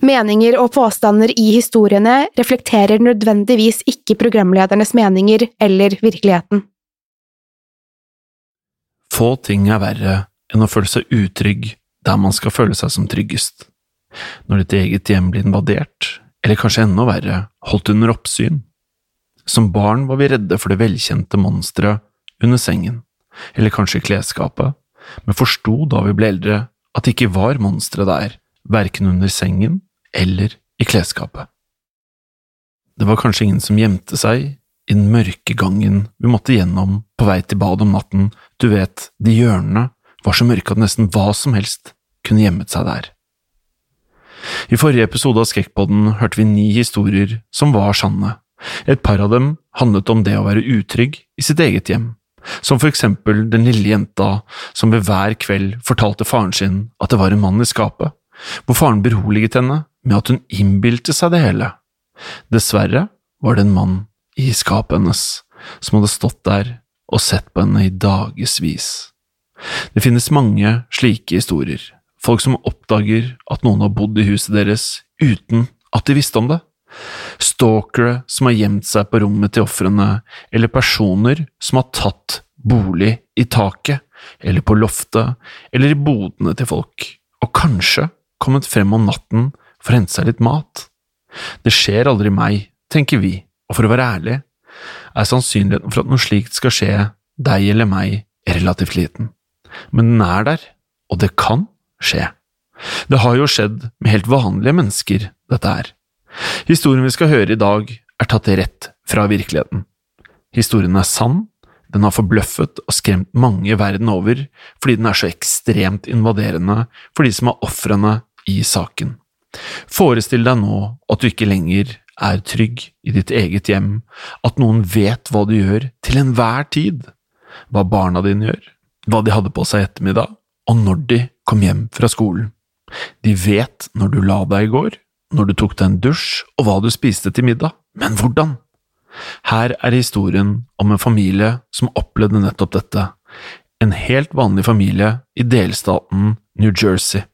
Meninger og påstander i historiene reflekterer nødvendigvis ikke programledernes meninger eller virkeligheten. Få ting er verre enn å føle seg utrygg der man skal føle seg som tryggest. Når ditt eget hjem blir invadert, eller kanskje enda verre, holdt under oppsyn. Som barn var vi redde for det velkjente monsteret under sengen, eller kanskje i klesskapet, men forsto da vi ble eldre at det ikke var monstre der, verken under sengen eller i klesskapet. Det var kanskje ingen som gjemte seg i den mørke gangen vi måtte gjennom på vei til badet om natten, du vet, de hjørnene var så mørke at nesten hva som helst kunne gjemmet seg der. I forrige episode av Skrekkpodden hørte vi ni historier som var sanne. Et par av dem handlet om det å være utrygg i sitt eget hjem, som for eksempel den lille jenta som ved hver kveld fortalte faren sin at det var en mann i skapet, hvor faren beroliget henne med at hun innbilte seg det hele. Dessverre var det en mann i skapet hennes som hadde stått der og sett på henne i dagevis. Det finnes mange slike historier, folk som oppdager at noen har bodd i huset deres uten at de visste om det. Stalkere som har gjemt seg på rommet til ofrene, eller personer som har tatt bolig i taket, eller på loftet, eller i bodene til folk, og kanskje kommet frem om natten for å hente seg litt mat. Det skjer aldri meg, tenker vi, og for å være ærlig, er sannsynligheten for at noe slikt skal skje deg eller meg relativt liten. Men den er der, og det kan skje. Det har jo skjedd med helt vanlige mennesker, dette her. Historien vi skal høre i dag, er tatt rett fra virkeligheten. Historien er sann, den har forbløffet og skremt mange verden over fordi den er så ekstremt invaderende for de som er ofrene i saken. Forestill deg nå at du ikke lenger er trygg i ditt eget hjem, at noen vet hva du gjør til enhver tid, hva barna dine gjør, hva de hadde på seg i ettermiddag, og når de kom hjem fra skolen. De vet når du la deg i går, når du tok deg en dusj og hva du spiste til middag, men hvordan? Her er historien om en familie som opplevde nettopp dette, en helt vanlig familie i delstaten New Jersey,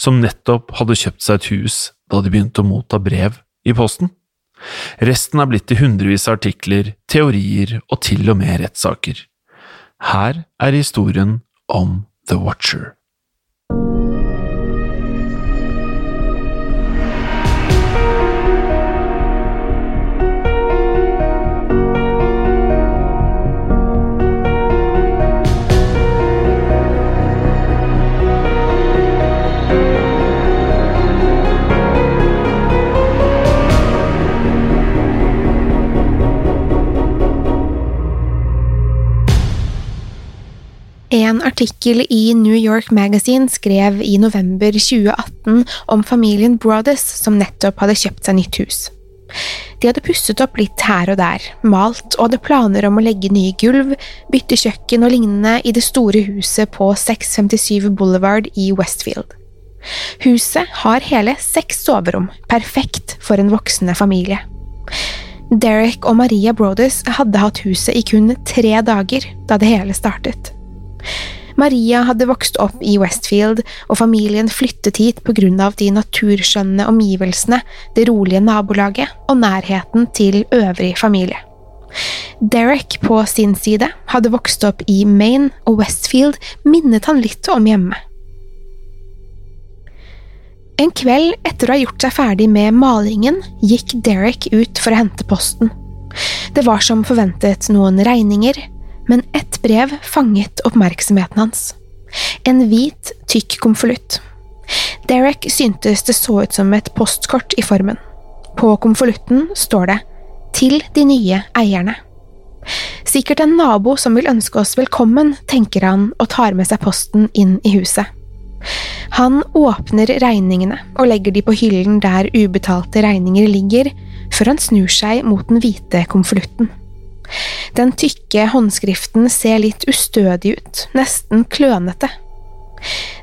som nettopp hadde kjøpt seg et hus da de begynte å motta brev i posten. Resten er blitt til hundrevis av artikler, teorier og til og med rettssaker. Her er historien om The Watcher. Artikkel i New York Magazine skrev i november 2018 om familien Broaddus som nettopp hadde kjøpt seg nytt hus. De hadde pusset opp litt her og der, malt og hadde planer om å legge nye gulv, bytte kjøkken og lignende i det store huset på 657 Boulevard i Westfield. Huset har hele seks soverom, perfekt for en voksende familie. Derek og Maria Brothers hadde hatt huset i kun tre dager da det hele startet. Maria hadde vokst opp i Westfield, og familien flyttet hit på grunn av de naturskjønne omgivelsene, det rolige nabolaget og nærheten til øvrig familie. Derek på sin side hadde vokst opp i Maine, og Westfield minnet han litt om hjemme. En kveld etter å ha gjort seg ferdig med malingen, gikk Derek ut for å hente posten. Det var som forventet noen regninger, men ett brev fanget oppmerksomheten hans. En hvit, tykk konvolutt. Derek syntes det så ut som et postkort i formen. På konvolutten står det Til de nye eierne. Sikkert en nabo som vil ønske oss velkommen, tenker han og tar med seg posten inn i huset. Han åpner regningene og legger de på hyllen der ubetalte regninger ligger, før han snur seg mot den hvite konvolutten. Den tykke håndskriften ser litt ustødig ut, nesten klønete.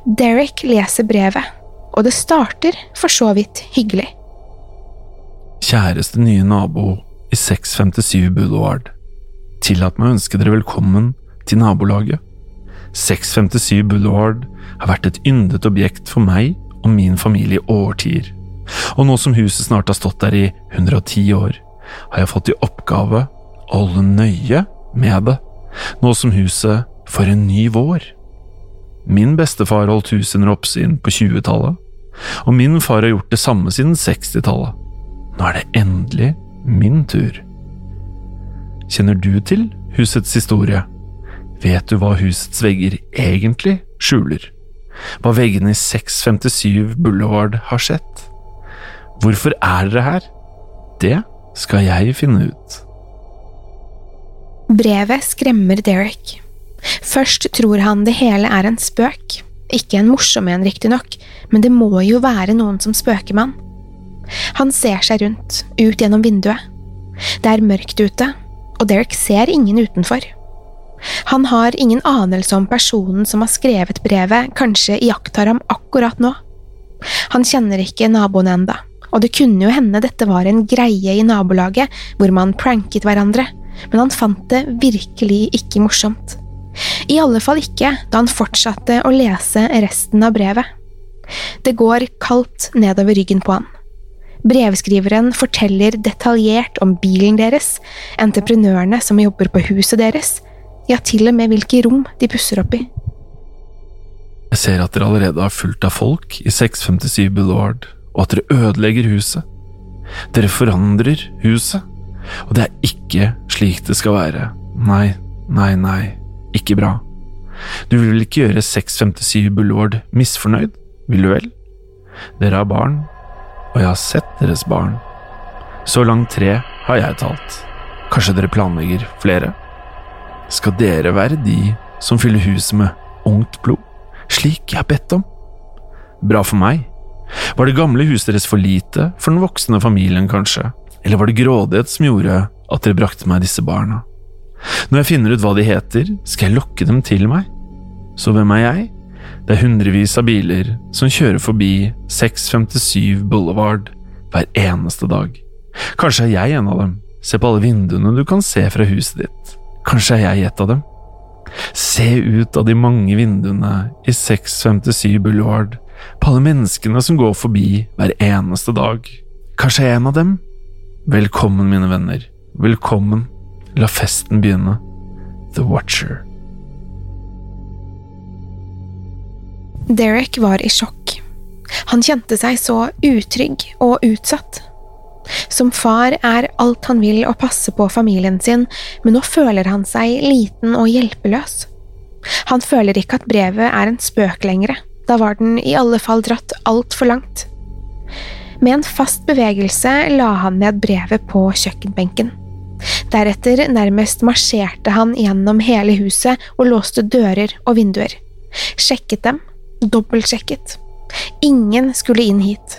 Derek leser brevet, og det starter for så vidt hyggelig. Kjæreste nye nabo i 657 Boulevard. Tillat meg å ønske dere velkommen til nabolaget. 657 Boulevard har vært et yndet objekt for meg og min familie i årtier, og nå som huset snart har stått der i 110 år, har jeg fått i oppgave holde nøye med det, nå som huset får en ny vår. Min bestefar holdt huset under oppsyn på 20-tallet, og min far har gjort det samme siden 60-tallet. Nå er det endelig min tur. Kjenner du til husets historie? Vet du hva husets vegger egentlig skjuler? Hva veggene i 657 Boulevard har sett? Hvorfor er dere her? Det skal jeg finne ut. Brevet skremmer Derek. Først tror han det hele er en spøk, ikke en morsom en riktignok, men det må jo være noen som spøker med han. Han ser seg rundt, ut gjennom vinduet. Det er mørkt ute, og Derek ser ingen utenfor. Han har ingen anelse om personen som har skrevet brevet, kanskje iakttar ham akkurat nå. Han kjenner ikke naboen enda, og det kunne jo hende dette var en greie i nabolaget hvor man pranket hverandre men han fant det virkelig ikke morsomt. I alle fall ikke da han fortsatte å lese resten av brevet. Det går kaldt nedover ryggen på han. Brevskriveren forteller detaljert om bilen deres, entreprenørene som jobber på huset deres, ja, til og med hvilke rom de pusser opp i. Jeg ser at dere allerede har fulgt av folk i 657 Boulevard, og at dere ødelegger huset. Dere forandrer huset. Og det er ikke slik det skal være. Nei, nei, nei, ikke bra. Du vil vel ikke gjøre 657 Bullward misfornøyd, vil du vel? Dere har barn, og jeg har sett deres barn. Så langt tre har jeg talt. Kanskje dere planlegger flere? Skal dere være de som fyller huset med ungt blod, slik jeg har bedt om? Bra for meg. Var det gamle huset deres for lite for den voksne familien, kanskje? Eller var det grådighet som gjorde at dere brakte meg disse barna? Når jeg finner ut hva de heter, skal jeg lokke dem til meg. Så hvem er jeg? Det er hundrevis av biler som kjører forbi 657 Boulevard hver eneste dag. Kanskje er jeg en av dem. Se på alle vinduene du kan se fra huset ditt. Kanskje er jeg et av dem. Se ut av de mange vinduene i 657 Boulevard, på alle menneskene som går forbi hver eneste dag. Kanskje er jeg en av dem? Velkommen, mine venner. Velkommen. La festen begynne. The Watcher. Derek var i sjokk. Han kjente seg så utrygg og utsatt. Som far er alt han vil å passe på familien sin, men nå føler han seg liten og hjelpeløs. Han føler ikke at brevet er en spøk lenger, da var den i alle fall dratt altfor langt. Med en fast bevegelse la han ned brevet på kjøkkenbenken. Deretter nærmest marsjerte han gjennom hele huset og låste dører og vinduer. Sjekket dem, dobbeltsjekket. Ingen skulle inn hit.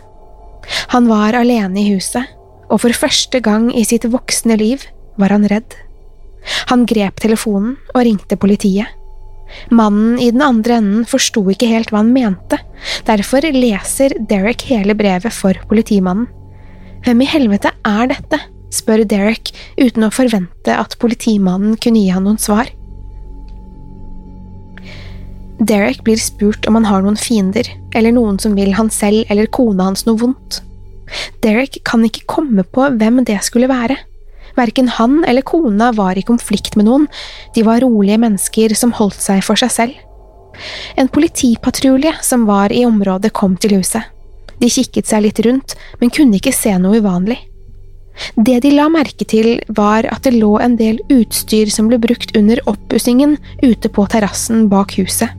Han var alene i huset, og for første gang i sitt voksne liv var han redd. Han grep telefonen og ringte politiet. Mannen i den andre enden forsto ikke helt hva han mente, derfor leser Derek hele brevet for politimannen. Hvem i helvete er dette? spør Derek uten å forvente at politimannen kunne gi han noen svar. Derek blir spurt om han har noen fiender, eller noen som vil han selv eller kona hans noe vondt. Derek kan ikke komme på hvem det skulle være. Verken han eller kona var i konflikt med noen, de var rolige mennesker som holdt seg for seg selv. En politipatrulje som var i området kom til huset. De kikket seg litt rundt, men kunne ikke se noe uvanlig. Det de la merke til, var at det lå en del utstyr som ble brukt under oppussingen ute på terrassen bak huset.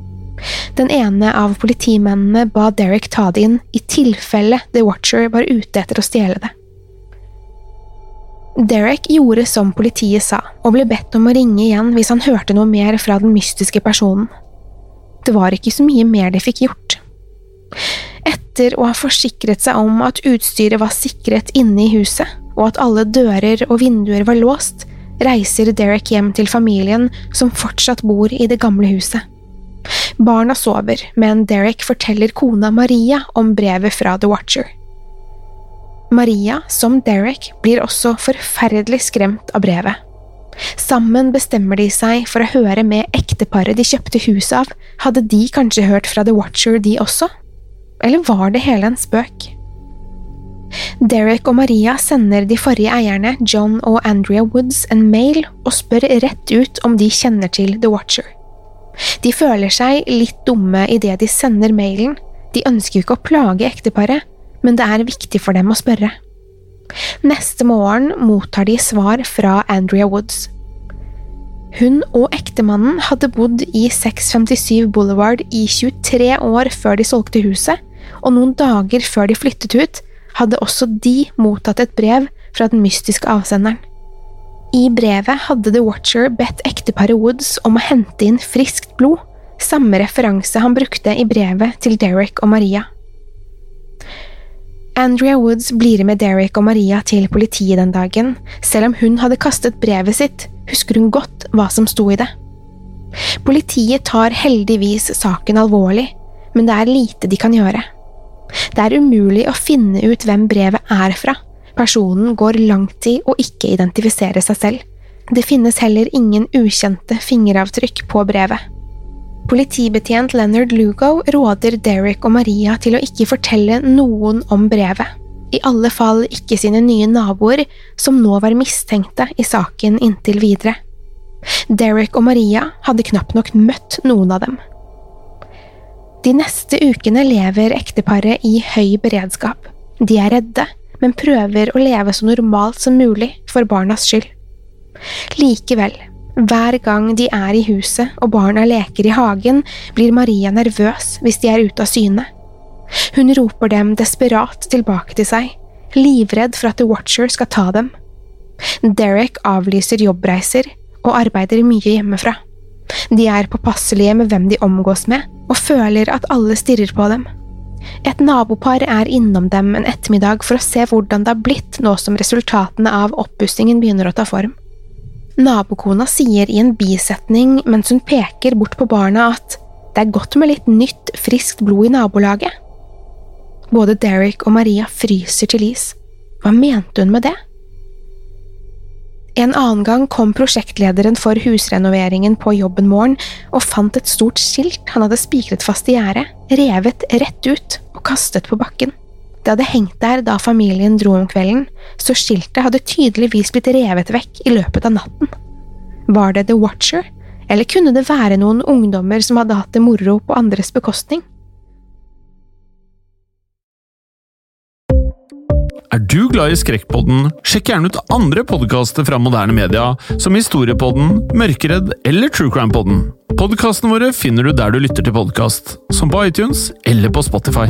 Den ene av politimennene ba Derek ta det inn i tilfelle The Watcher var ute etter å stjele det. Derek gjorde som politiet sa, og ble bedt om å ringe igjen hvis han hørte noe mer fra den mystiske personen. Det var ikke så mye mer de fikk gjort. Etter å ha forsikret seg om at utstyret var sikret inne i huset, og at alle dører og vinduer var låst, reiser Derek hjem til familien som fortsatt bor i det gamle huset. Barna sover, men Derek forteller kona Maria om brevet fra The Watcher. Maria, som Derek, blir også forferdelig skremt av brevet. Sammen bestemmer de seg for å høre med ekteparet de kjøpte huset av, hadde de kanskje hørt fra The Watcher, de også? Eller var det hele en spøk? Derek og Maria sender de forrige eierne, John og Andrea Woods, en mail og spør rett ut om de kjenner til The Watcher. De føler seg litt dumme idet de sender mailen, de ønsker jo ikke å plage ekteparet, men det er viktig for dem å spørre. Neste morgen mottar de svar fra Andrea Woods. Hun og ektemannen hadde bodd i 657 Boulevard i 23 år før de solgte huset, og noen dager før de flyttet ut, hadde også de mottatt et brev fra den mystiske avsenderen. I brevet hadde The Watcher bedt ekteparet Woods om å hente inn friskt blod, samme referanse han brukte i brevet til Derek og Maria. Andrea Woods blir med Derek og Maria til politiet den dagen. Selv om hun hadde kastet brevet sitt, husker hun godt hva som sto i det. Politiet tar heldigvis saken alvorlig, men det er lite de kan gjøre. Det er umulig å finne ut hvem brevet er fra, Personen går langt i å ikke identifisere seg selv. Det finnes heller ingen ukjente fingeravtrykk på brevet. Politibetjent Leonard Lugo råder Derek og Maria til å ikke fortelle noen om brevet, i alle fall ikke sine nye naboer, som nå var mistenkte i saken inntil videre. Derek og Maria hadde knapt nok møtt noen av dem. De neste ukene lever ekteparet i høy beredskap. De er redde, men prøver å leve så normalt som mulig for barnas skyld. Likevel, hver gang de er i huset og barna leker i hagen, blir Maria nervøs hvis de er ute av syne. Hun roper dem desperat tilbake til seg, livredd for at The Watcher skal ta dem. Derek avlyser jobbreiser og arbeider mye hjemmefra. De er påpasselige med hvem de omgås med, og føler at alle stirrer på dem. Et nabopar er innom dem en ettermiddag for å se hvordan det har blitt nå som resultatene av oppussingen begynner å ta form. Nabokona sier i en bisetning mens hun peker bort på barna at det er godt med litt nytt, friskt blod i nabolaget. Både Derek og Maria fryser til is. Hva mente hun med det? En annen gang kom prosjektlederen for husrenoveringen på jobben morgen og fant et stort skilt han hadde spikret fast i gjerdet, revet rett ut og kastet på bakken. Det hadde hengt der da familien dro om kvelden, så skiltet hadde tydeligvis blitt revet vekk i løpet av natten. Var det The Watcher, eller kunne det være noen ungdommer som hadde hatt det moro på andres bekostning? Er du glad i Skrekkpodden, sjekk gjerne ut andre podkaster fra moderne media, som Historiepodden, Mørkeredd eller True Crime-podden. Podkastene våre finner du der du lytter til podkast, som på iTunes eller på Spotify.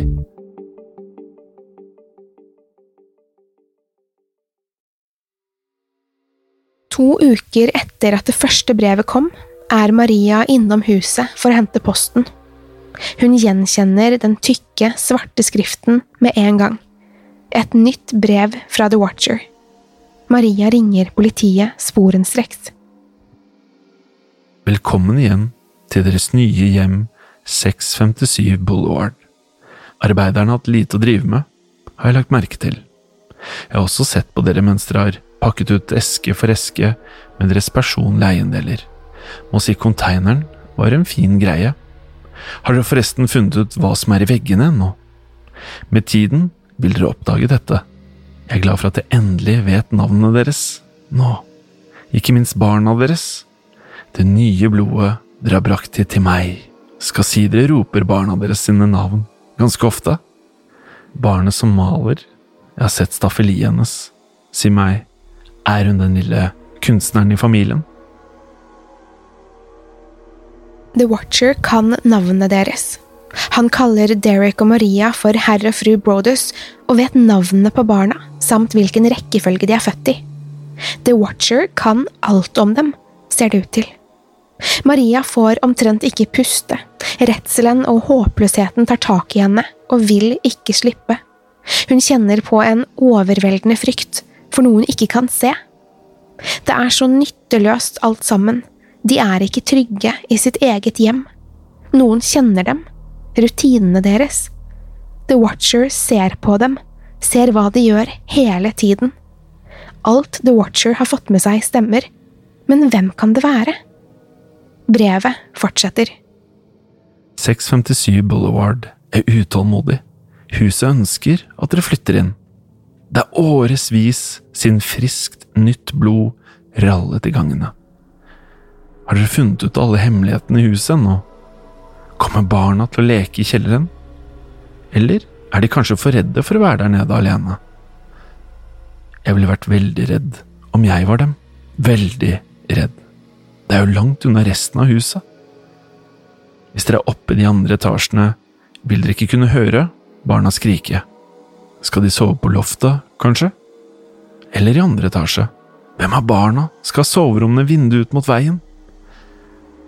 To uker etter at det første brevet kom, er Maria innom huset for å hente posten. Hun gjenkjenner den tykke, svarte skriften med en gang. Et nytt brev fra The Watcher. Maria ringer politiet sporenstreks. Velkommen igjen til deres nye hjem 657 Boulevard. Arbeiderne har hatt lite å drive med, har jeg lagt merke til. Jeg har også sett på dere mens dere har pakket ut eske for eske med deres personlige eiendeler. Må si konteineren var en fin greie. Har dere forresten funnet ut hva som er i veggene ennå? Med tiden vil dere oppdage dette. Jeg er glad for at jeg endelig vet navnene deres nå, ikke minst barna deres. Det nye blodet dere har brakt hit til meg, skal si dere roper barna deres sine navn ganske ofte. Barnet som maler, jeg har sett staffeliet hennes, si meg, er hun den lille kunstneren i familien? The Watcher kan navnet deres. Han kaller Derek og Maria for herr og fru Brodus og vet navnene på barna, samt hvilken rekkefølge de er født i. The Watcher kan alt om dem, ser det ut til. Maria får omtrent ikke puste, redselen og håpløsheten tar tak i henne og vil ikke slippe. Hun kjenner på en overveldende frykt for noe hun ikke kan se. Det er så nytteløst alt sammen, de er ikke trygge i sitt eget hjem. Noen kjenner dem, rutinene deres. The Watcher ser på dem, ser hva de gjør hele tiden. Alt The Watcher har fått med seg, stemmer, men hvem kan det være? Brevet fortsetter. 657 Boulevard er utålmodig. Huset ønsker at dere flytter inn. Det er årevis siden friskt, nytt blod rallet i gangene. Har dere funnet ut alle hemmelighetene i huset ennå? Kommer barna til å leke i kjelleren? Eller er de kanskje for redde for å være der nede alene? Jeg ville vært veldig redd om jeg var dem. Veldig redd. Det er jo langt unna resten av huset. Hvis dere er oppe i de andre etasjene, vil dere ikke kunne høre barna skrike. Skal de sove på loftet, kanskje? Eller i andre etasje? Hvem av barna skal ha soverommene vinduet ut mot veien?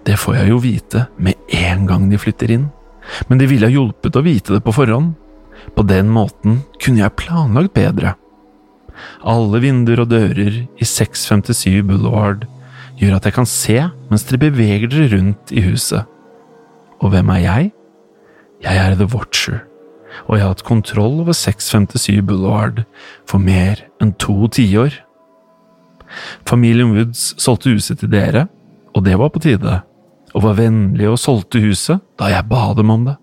Det får jeg jo vite med en gang de flytter inn, men det ville ha hjulpet å vite det på forhånd. På den måten kunne jeg planlagt bedre. Alle vinduer og dører i 657 Boulevard gjør at jeg kan se mens dere beveger dere rundt i huset. Og hvem er jeg? Jeg er The Watcher, og jeg har hatt kontroll over 657 Boulevard for mer enn to tiår. Familien Woods solgte huset til dere, og det var på tide og var vennlige og solgte huset da jeg ba dem om det.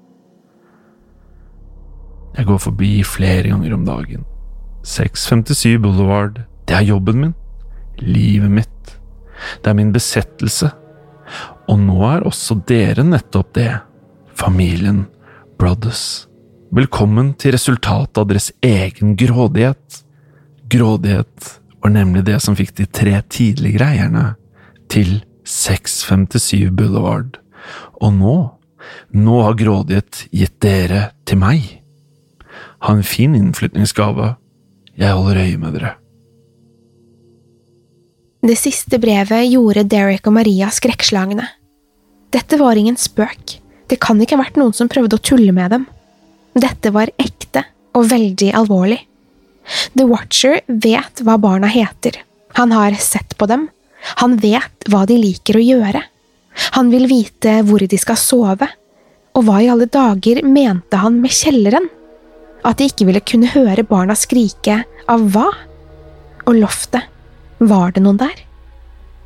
Jeg går forbi flere ganger om dagen. 657 Boulevard, det er jobben min. Livet mitt. Det er min besettelse. Og nå er også dere nettopp det. Familien Brothers. Velkommen til resultatet av deres egen grådighet. Grådighet var nemlig det som fikk de tre tidligere eierne til 657 Boulevard. Og nå, nå har grådighet gitt dere til meg. Ha en fin innflytningsgave. Jeg holder øye med dere. Det siste brevet gjorde Derek og Maria skrekkslagne. Dette var ingen spøk, det kan ikke ha vært noen som prøvde å tulle med dem. Dette var ekte og veldig alvorlig. The Watcher vet hva barna heter, han har sett på dem, han vet hva de liker å gjøre. Han vil vite hvor de skal sove. Og hva i alle dager mente han med kjelleren? At de ikke ville kunne høre barna skrike av hva? Og loftet, var det noen der?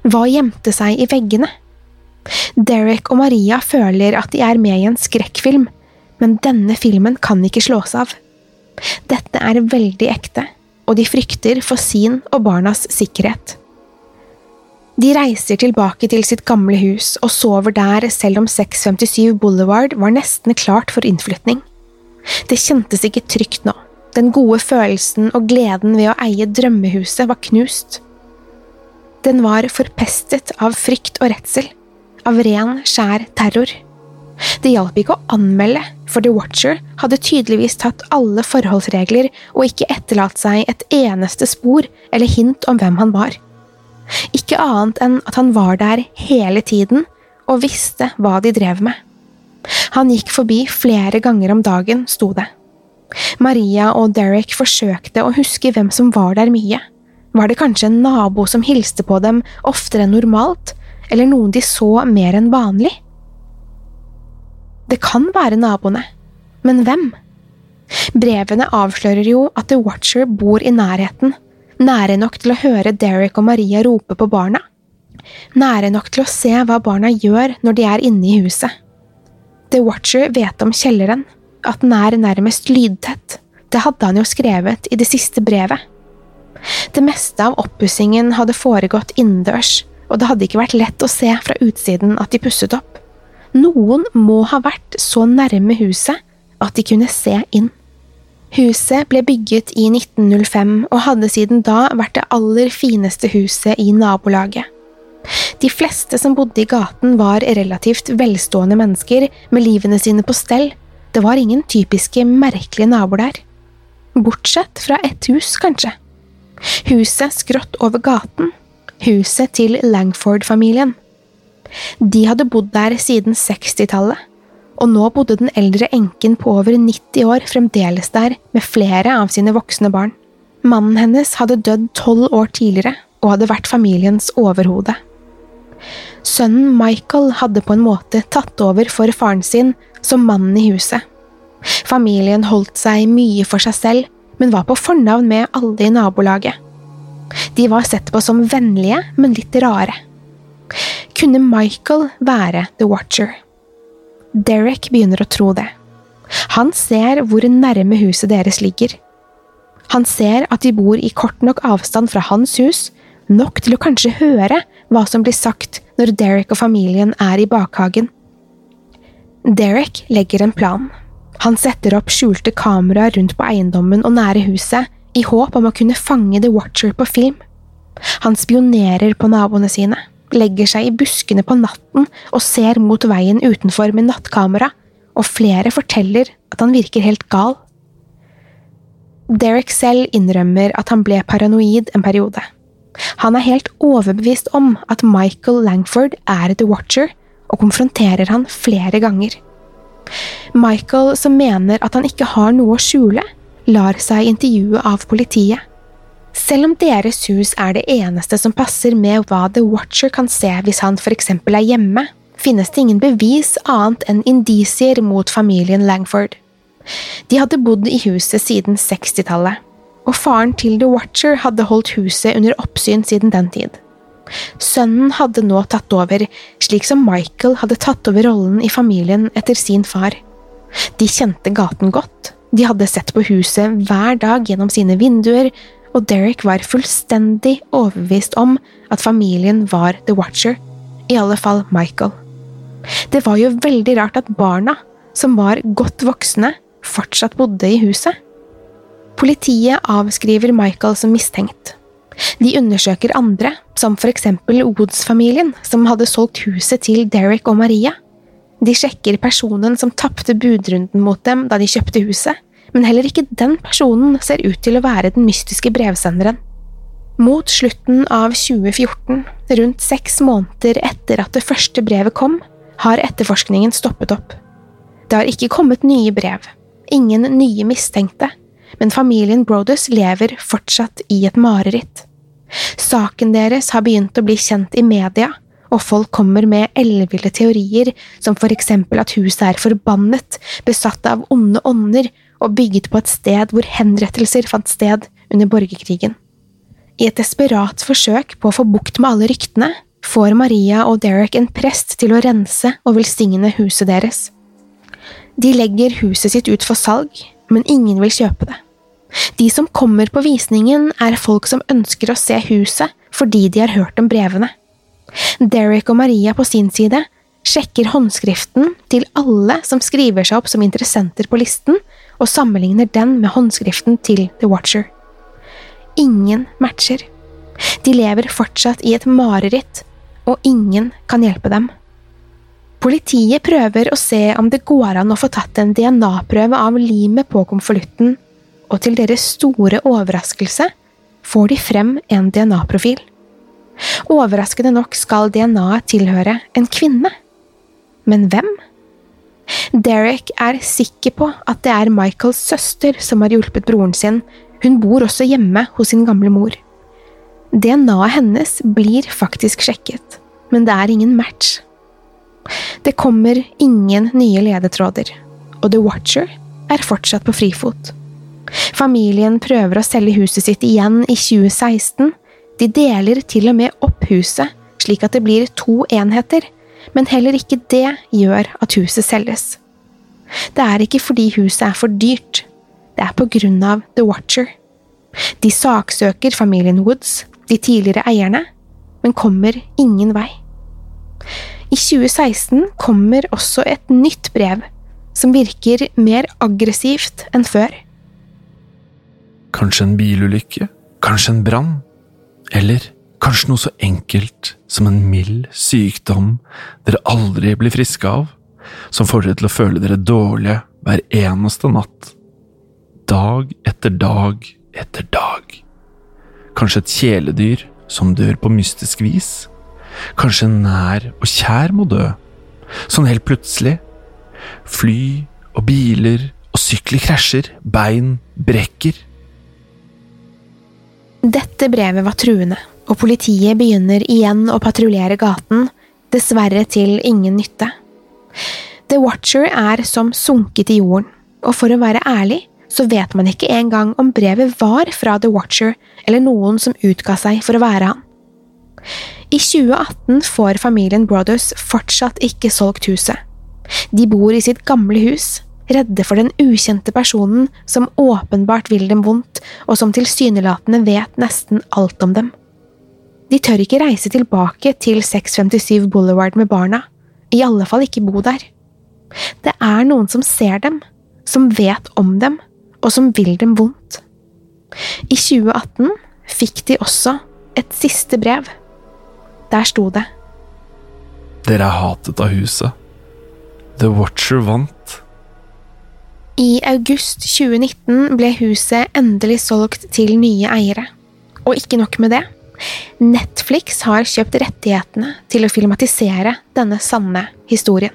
Hva gjemte seg i veggene? Derek og Maria føler at de er med i en skrekkfilm, men denne filmen kan ikke slås av. Dette er veldig ekte, og de frykter for sin og barnas sikkerhet. De reiser tilbake til sitt gamle hus og sover der selv om 657 Boulevard var nesten klart for innflytning. Det kjentes ikke trygt nå, den gode følelsen og gleden ved å eie drømmehuset var knust. Den var forpestet av frykt og redsel, av ren, skjær terror. Det hjalp ikke å anmelde, for The Watcher hadde tydeligvis tatt alle forholdsregler og ikke etterlatt seg et eneste spor eller hint om hvem han var. Ikke annet enn at han var der hele tiden og visste hva de drev med. Han gikk forbi flere ganger om dagen, sto det. Maria og Derek forsøkte å huske hvem som var der mye. Var det kanskje en nabo som hilste på dem oftere enn normalt, eller noen de så mer enn vanlig? Det kan være naboene, men hvem? Brevene avslører jo at The Watcher bor i nærheten, nære nok til å høre Derek og Maria rope på barna. Nære nok til å se hva barna gjør når de er inne i huset. The Watcher vet om kjelleren, at den er nærmest lydtett. Det hadde han jo skrevet i det siste brevet. Det meste av oppussingen hadde foregått innendørs, og det hadde ikke vært lett å se fra utsiden at de pusset opp. Noen må ha vært så nærme huset at de kunne se inn. Huset ble bygget i 1905 og hadde siden da vært det aller fineste huset i nabolaget. De fleste som bodde i gaten var relativt velstående mennesker med livene sine på stell, det var ingen typiske merkelige naboer der. Bortsett fra ett hus, kanskje. Huset skrått over gaten. Huset til Langford-familien. De hadde bodd der siden 60-tallet, og nå bodde den eldre enken på over 90 år fremdeles der med flere av sine voksne barn. Mannen hennes hadde dødd tolv år tidligere og hadde vært familiens overhode. Sønnen Michael hadde på en måte tatt over for faren sin som mannen i huset. Familien holdt seg mye for seg selv, men var på fornavn med alle i nabolaget. De var sett på som vennlige, men litt rare. Kunne Michael være The Watcher? Derek begynner å tro det. Han ser hvor nærme huset deres ligger. Han ser at de bor i kort nok avstand fra hans hus, nok til å kanskje høre hva som blir sagt når Derek og familien er i bakhagen. Derek legger en plan. Han setter opp skjulte kameraer rundt på eiendommen og nære huset, i håp om å kunne fange The Watcher på film. Han spionerer på naboene sine, legger seg i buskene på natten og ser mot veien utenfor med nattkamera, og flere forteller at han virker helt gal. Derek selv innrømmer at han ble paranoid en periode. Han er helt overbevist om at Michael Langford er The Watcher, og konfronterer han flere ganger. Michael, som mener at han ikke har noe å skjule, lar seg intervjue av politiet. Selv om deres hus er det eneste som passer med hva The Watcher kan se hvis han eksempel er hjemme, finnes det ingen bevis annet enn indisier mot familien Langford. De hadde bodd i huset siden 60-tallet, og faren til The Watcher hadde holdt huset under oppsyn siden den tid. Sønnen hadde nå tatt over, slik som Michael hadde tatt over rollen i familien etter sin far. De kjente gaten godt, de hadde sett på huset hver dag gjennom sine vinduer, og Derek var fullstendig overbevist om at familien var The Watcher, i alle fall Michael. Det var jo veldig rart at barna, som var godt voksne, fortsatt bodde i huset. Politiet avskriver Michael som mistenkt. De undersøker andre, som for eksempel Woods-familien, som hadde solgt huset til Derek og Maria. De sjekker personen som tapte budrunden mot dem da de kjøpte huset, men heller ikke den personen ser ut til å være den mystiske brevsenderen. Mot slutten av 2014, rundt seks måneder etter at det første brevet kom, har etterforskningen stoppet opp. Det har ikke kommet nye brev, ingen nye mistenkte, men familien Brodus lever fortsatt i et mareritt. Saken deres har begynt å bli kjent i media, og folk kommer med elleville teorier, som for eksempel at huset er forbannet, besatt av onde ånder og bygget på et sted hvor henrettelser fant sted under borgerkrigen. I et desperat forsøk på å få bukt med alle ryktene, får Maria og Derek en prest til å rense og velsigne huset deres. De legger huset sitt ut for salg, men ingen vil kjøpe det. De som kommer på visningen, er folk som ønsker å se huset fordi de har hørt om brevene. Derek og Maria på sin side sjekker håndskriften til alle som skriver seg opp som interessenter på listen, og sammenligner den med håndskriften til The Watcher. Ingen matcher. De lever fortsatt i et mareritt, og ingen kan hjelpe dem. Politiet prøver å se om det går an å få tatt en DNA-prøve av limet på konvolutten og til deres store overraskelse får de frem en DNA-profil. Overraskende nok skal DNA-et tilhøre en kvinne. Men hvem? Derek er sikker på at det er Michaels søster som har hjulpet broren sin, hun bor også hjemme hos sin gamle mor. DNA-et hennes blir faktisk sjekket, men det er ingen match. Det kommer ingen nye ledetråder, og The Watcher er fortsatt på frifot. Familien prøver å selge huset sitt igjen i 2016. De deler til og med opp huset, slik at det blir to enheter, men heller ikke det gjør at huset selges. Det er ikke fordi huset er for dyrt, det er på grunn av The Watcher. De saksøker familien Woods, de tidligere eierne, men kommer ingen vei. I 2016 kommer også et nytt brev, som virker mer aggressivt enn før. Kanskje en bilulykke? Kanskje en brann? Eller kanskje noe så enkelt som en mild sykdom dere aldri blir friske av, som får dere til å føle dere dårlige hver eneste natt? Dag etter dag etter dag. Kanskje et kjæledyr som dør på mystisk vis? Kanskje en nær og kjær må dø? Sånn helt plutselig? Fly og biler og sykler krasjer, bein brekker. Dette brevet var truende, og politiet begynner igjen å patruljere gaten, dessverre til ingen nytte. The Watcher er som sunket i jorden, og for å være ærlig så vet man ikke engang om brevet var fra The Watcher eller noen som utga seg for å være han. I 2018 får familien Brothers fortsatt ikke solgt huset. De bor i sitt gamle hus, redde for den ukjente personen som åpenbart vil dem vondt, og som tilsynelatende vet nesten alt om dem. De tør ikke reise tilbake til 657 Boulevard med barna, i alle fall ikke bo der. Det er noen som ser dem, som vet om dem, og som vil dem vondt. I 2018 fikk de også et siste brev. Der sto det. Dere er hatet av huset. The Watcher vant. I august 2019 ble huset endelig solgt til nye eiere. Og ikke nok med det. Netflix har kjøpt rettighetene til å filmatisere denne sanne historien.